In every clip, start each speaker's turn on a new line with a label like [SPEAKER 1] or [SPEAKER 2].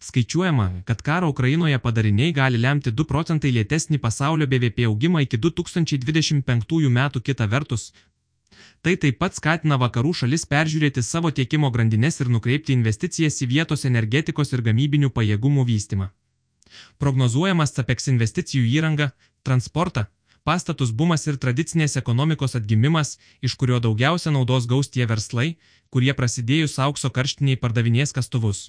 [SPEAKER 1] Skaičiuojama, kad karo Ukrainoje padariniai gali lemti 2 procentai lėtesnį pasaulio BVP augimą iki 2025 metų kita vertus. Tai taip pat skatina vakarų šalis peržiūrėti savo tiekimo grandinės ir nukreipti investicijas į vietos energetikos ir gamybinių pajėgumų vystimą. Prognozuojamas CAPEX investicijų įrangą, transportą, pastatus bumas ir tradicinės ekonomikos atgimimas, iš kurio daugiausia naudos gaus tie verslai, kurie prasidėjus aukso karštiniai pardavinės kastuvus.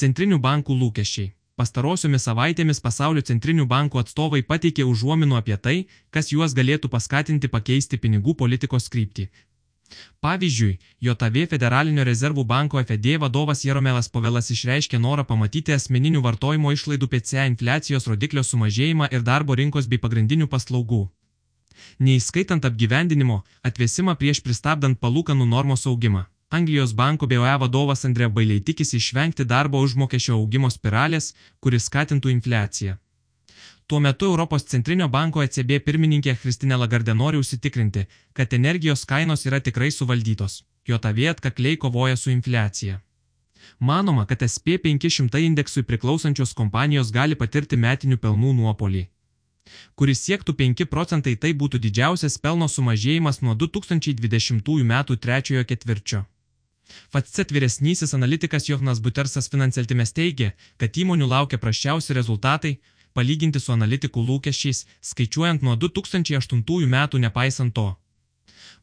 [SPEAKER 1] Centrinių bankų lūkesčiai. Pastarosiomis savaitėmis pasaulio centrinių bankų atstovai pateikė užuominų apie tai, kas juos galėtų paskatinti pakeisti pinigų politikos kryptį. Pavyzdžiui, JAV Federalinio rezervų banko FED vadovas Jaromelas Povelas išreiškė norą pamatyti asmeninių vartojimo išlaidų PCA infliacijos rodiklio sumažėjimą ir darbo rinkos bei pagrindinių paslaugų. Neįskaitant apgyvendinimo, atvesimą prieš pristabdant palūkanų normos augimą. Anglijos banko BOE vadovas Andrė Bailiai tikisi išvengti darbo užmokesčio augimo spiralės, kuris skatintų infliaciją. Tuo metu Europos centrinio banko ECB pirmininkė Kristinė Lagardė nori užsitikrinti, kad energijos kainos yra tikrai suvaldytos, jo tavė atkakliai kovoja su infliacija. Manoma, kad SP500 indeksui priklausančios kompanijos gali patirti metinių pelnų nuopolį kuris siektų 5 procentai tai būtų didžiausias pelno sumažėjimas nuo 2020 m. trečiojo ketvirčio. FATSET vyresnysis analitikas Johnas Butersas Financeltimes teigia, kad įmonių laukia prasčiausi rezultatai, palyginti su analitikų lūkesčiais, skaičiuojant nuo 2008 metų nepaisant to.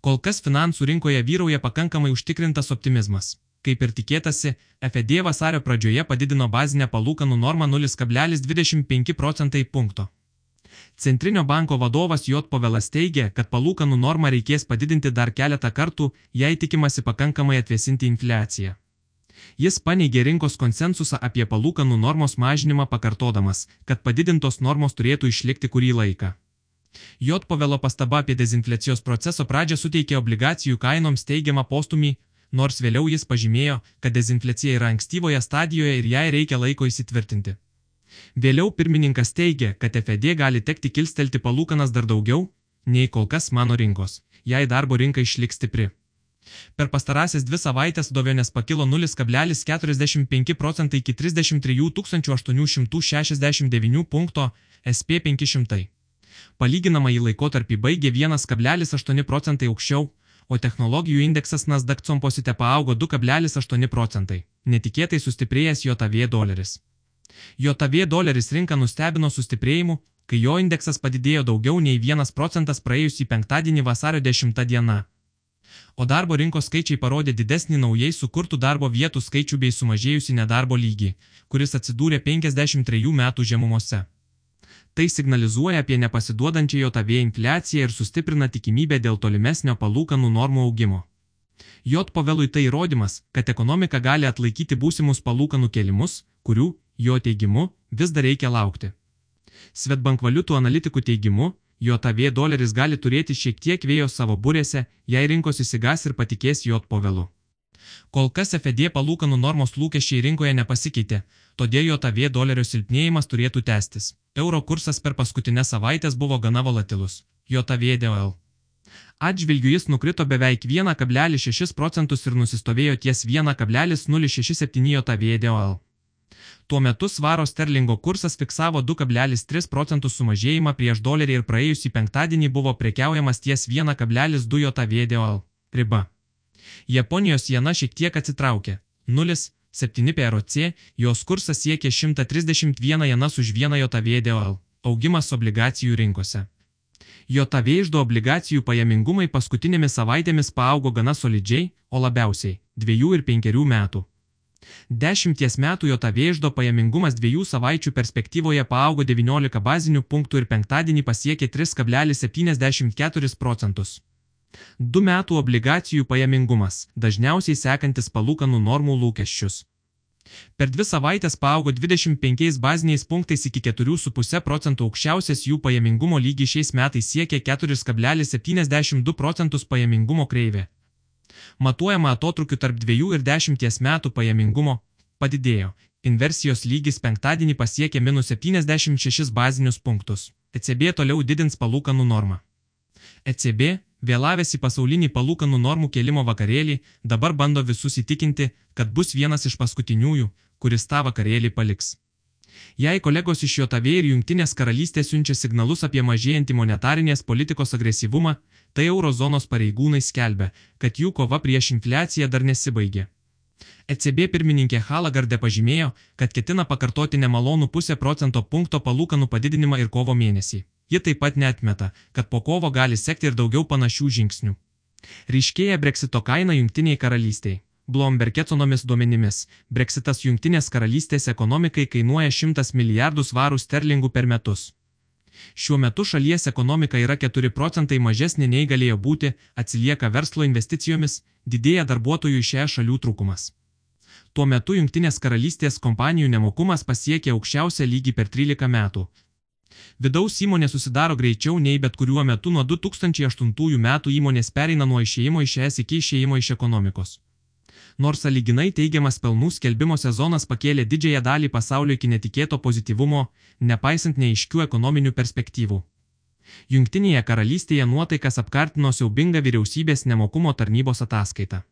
[SPEAKER 1] Kol kas finansų rinkoje vyrauja pakankamai užtikrintas optimizmas. Kaip ir tikėtasi, FED vasario pradžioje padidino bazinę palūkanų normą 0,25 procentai punkto. Centrinio banko vadovas J. Povelas teigia, kad palūkanų normą reikės padidinti dar keletą kartų, jei tikimasi pakankamai atvėsinti infliaciją. Jis paneigė rinkos konsensusą apie palūkanų normos mažinimą pakartodamas, kad padidintos normos turėtų išlikti kurį laiką. J. Povelo pastaba apie dezinfliacijos proceso pradžią suteikė obligacijų kainoms teigiamą postumį, nors vėliau jis pažymėjo, kad dezinfliacija yra ankstyvoje stadijoje ir jai reikia laiko įsitvirtinti. Vėliau pirmininkas teigė, kad FED gali tekti kilstelti palūkanas dar daugiau, nei kol kas mano rinkos, jei darbo rinka išliks stipri. Per pastarąsias dvi savaitės dovionės pakilo 0,45 procentai iki 33 869 punkto SP500. Palyginamą į laikotarpį baigė 1,8 procentai aukščiau, o technologijų indeksas Nasdaq composite paaugo 2,8 procentai. Netikėtai sustiprėjęs JAV doleris. JAV doleris rinką nustebino sustiprėjimu, kai jo indeksas padidėjo daugiau nei 1 procentas praėjusį penktadienį vasario 10 dieną. O darbo rinkos skaičiai parodė didesnį naujai sukurtų darbo vietų skaičių bei sumažėjusi nedarbo lygį, kuris atsidūrė 53 metų žemumose. Tai signalizuoja apie nepasiduodančią JAV infliaciją ir sustiprina tikimybę dėl tolimesnio palūkanų normų augimo. J pavelui tai įrodymas, kad ekonomika gali atlaikyti būsimus palūkanų kelimus, kurių, jo teigimu, vis dar reikia laukti. Svetbank valiutų analitikų teigimu, JAV doleris gali turėti šiek tiek vėjo savo burėse, jei rinkos įsigas ir patikės J po vėlu. Kol kas FED palūkanų normos lūkesčiai rinkoje nepasikeitė, todėl JAV dolerio silpnėjimas turėtų tęstis. Euro kursas per paskutinę savaitės buvo gana volatilus. JAV DOL. Atžvilgiu jis nukrito beveik 1,6 procentus ir nusistovėjo ties 1,067 JAV DOL. Tuo metu svaro sterlingo kursas fiksavo 2,3 procentų sumažėjimą prieš dolerį ir praėjusį penktadienį buvo prekiaujamas ties 1,2 JAV riba. Japonijos jena šiek tiek atsitraukė - 0,7 PROC, jos kursas siekė 131 jenas už 1 JAV augimas obligacijų rinkose. JAV išdo obligacijų pajamingumai paskutinėmis savaitėmis paaugo gana solidžiai, o labiausiai - 2 ir 5 metų. Dešimties metų jo tavėždo pajamingumas dviejų savaičių perspektyvoje paaugo 19 bazinių punktų ir penktadienį pasiekė 3,74 procentus. Du metų obligacijų pajamingumas - dažniausiai sekantis palūkanų normų lūkesčius. Per dvi savaitės paaugo 25 baziniais punktais iki 4,5 procentų aukščiausias jų pajamingumo lygis šiais metais siekia 4,72 procentus pajamingumo kreivė matuojama atotrukiu tarp 2 ir 10 metų pajamingumo, padidėjo. Inversijos lygis penktadienį pasiekė minus 76 bazinius punktus. ECB toliau didins palūkanų normą. ECB, vėlavęs į pasaulinį palūkanų normų kelimo vakarėlį, dabar bando visus įtikinti, kad bus vienas iš paskutiniųjų, kuris tą vakarėlį paliks. Jei kolegos iš JOTV ir Junktinės karalystės siunčia signalus apie mažėjantį monetarinės politikos agresyvumą, tai eurozonos pareigūnai skelbia, kad jų kova prieš infliaciją dar nesibaigė. ECB pirmininkė Halagardė pažymėjo, kad ketina pakartoti nemalonų pusę procento punkto palūkanų padidinimą ir kovo mėnesį. Ji taip pat netmeta, kad po kovo gali sekti ir daugiau panašių žingsnių. Ryškėja breksito kaina Junktiniai karalystiai. Bloomberg ekonomis duomenimis, Brexitas Junktinės karalystės ekonomikai kainuoja 100 milijardų svarų sterlingų per metus. Šiuo metu šalies ekonomika yra 4 procentai mažesnė nei galėjo būti, atsilieka verslo investicijomis, didėja darbuotojų iš šią šalių trūkumas. Tuo metu Junktinės karalystės kompanijų nemokumas pasiekė aukščiausią lygį per 13 metų. Vidaus įmonė susidaro greičiau nei bet kuriuo metu nuo 2008 metų įmonės pereina nuo išėjimo iš es iki išėjimo iš ekonomikos nors saliginai teigiamas pelnų skelbimo sezonas pakėlė didžiąją dalį pasaulio iki netikėto pozityvumo, nepaisant neiškių ekonominių perspektyvų. Jungtinėje karalystėje nuotaikas apkartino siaubinga vyriausybės nemokumo tarnybos ataskaita.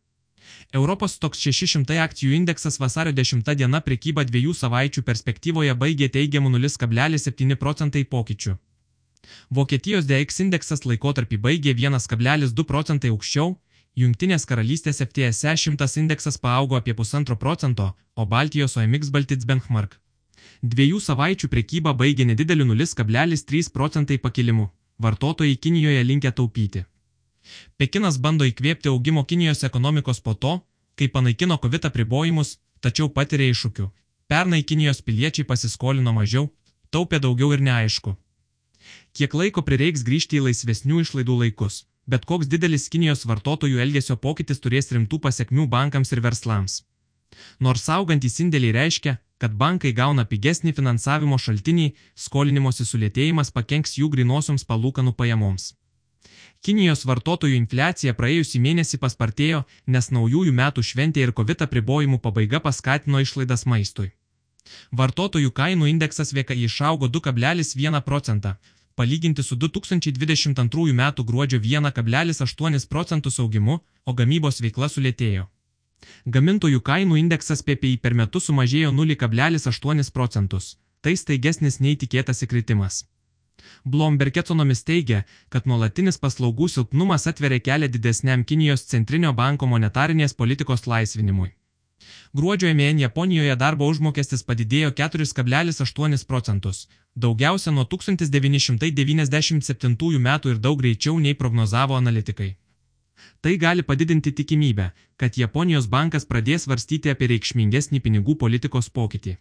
[SPEAKER 1] Europos toks 600 akcijų indeksas vasario 10 diena prekyba dviejų savaičių perspektyvoje baigė teigiamų 0,7 procentai pokyčių. Vokietijos DX indeksas laikotarpį baigė 1,2 procentai aukščiau, Jungtinės karalystės FTSE 100 indeksas paaugo apie pusantro procento, o Baltijos OMX Baltits Benchmark. Dviejų savaičių prekyba baigė nedideliu 0,3 procentai pakilimu. Vartotojai Kinijoje linkia taupyti. Pekinas bando įkvėpti augimo Kinijos ekonomikos po to, kai panaikino COVID apribojimus, tačiau patiria iššūkių. Pernai Kinijos piliečiai pasiskolino mažiau, taupė daugiau ir neaišku. Kiek laiko prireiks grįžti į laisvesnių išlaidų laikus bet koks didelis Kinijos vartotojų elgesio pokytis turės rimtų pasiekmių bankams ir verslams. Nors augantys indėliai reiškia, kad bankai gauna pigesnį finansavimo šaltinį, skolinimosi sulėtėjimas pakenks jų grinosioms palūkanų pajamoms. Kinijos vartotojų infliacija praėjusį mėnesį paspartėjo, nes naujųjų metų šventė ir COVID apribojimų pabaiga paskatino išlaidas maistui. Vartotojų kainų indeksas VKI išaugo 2,1 procentą, palyginti su 2022 m. gruodžio 1,8 procentus augimu, o gamybos veikla sulėtėjo. Gamintojų kainų indeksas PPI per metus sumažėjo 0,8 procentus, tai staigesnis nei tikėtas įkritimas. Bloomberg ekonomis teigia, kad nuolatinis paslaugų silpnumas atveria kelią didesniam Kinijos centrinio banko monetarinės politikos laisvinimui. Gruodžio mėnesį Japonijoje darbo užmokestis padidėjo 4,8 procentus, daugiausia nuo 1997 metų ir daug greičiau nei prognozavo analitikai. Tai gali padidinti tikimybę, kad Japonijos bankas pradės svarstyti apie reikšmingesnį pinigų politikos pokytį.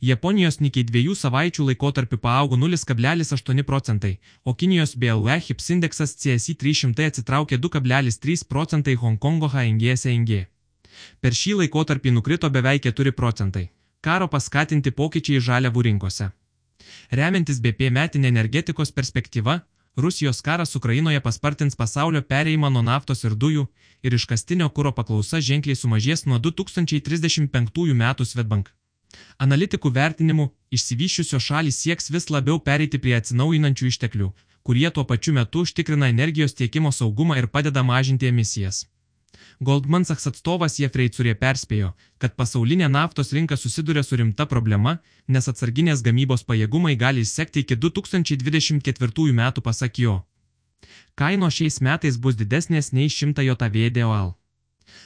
[SPEAKER 1] Japonijos Nikkei dviejų savaičių laikotarpiu paaugo 0,8 procentai, o Kinijos BLE HIPS indeksas CSI 300 atsitraukė 2,3 procentai Hongkongo HNG SNG. Per šį laikotarpį nukrito beveik 4 procentai. Karo paskatinti pokyčiai žaliavų rinkose. Remiantis BP metinė energetikos perspektyva, Rusijos karas Ukrainoje paspartins pasaulio pereimą nuo naftos ir dujų ir iškastinio kūro paklausa ženkliai sumažės nuo 2035 metų Svetbank. Analitikų vertinimu, išsivyščiusios šalys sieks vis labiau pereiti prie atsinaujinančių išteklių, kurie tuo pačiu metu užtikrina energijos tiekimo saugumą ir padeda mažinti emisijas. Goldman Sachs atstovas Jeffrey Curė perspėjo, kad pasaulinė naftos rinka susiduria su rimta problema, nes atsarginės gamybos pajėgumai gali įsekti iki 2024 metų pasak jo. Kaino šiais metais bus didesnės nei 100 JV DOL.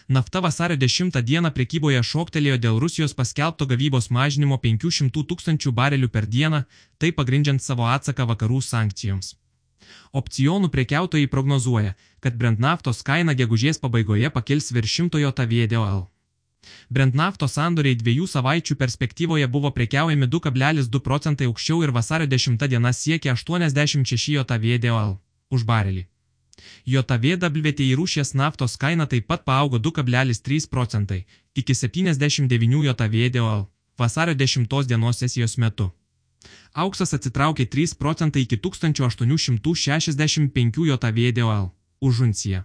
[SPEAKER 1] Nafta vasario 10 dieną prekyboje šoktelėjo dėl Rusijos paskelbto gavybos mažinimo 500 tūkstančių barelių per dieną, tai pagrindžiant savo atsaką vakarų sankcijoms. Opcionų prekiautojai prognozuoja, kad Brent naftos kaina gegužės pabaigoje pakils virš 100 JVDOL. Brent naftos sandoriai dviejų savaičių perspektyvoje buvo prekiaujami 2,2 procentai aukščiau ir vasario 10 diena siekia 86 JVDOL už barelį. JVWTI rūšies naftos kaina taip pat paaugo 2,3 procentai iki 79 JVDOL vasario 10 dienos sesijos metu. Auksas atsitraukė 3 procentai iki 1865 JVDOL už unciją.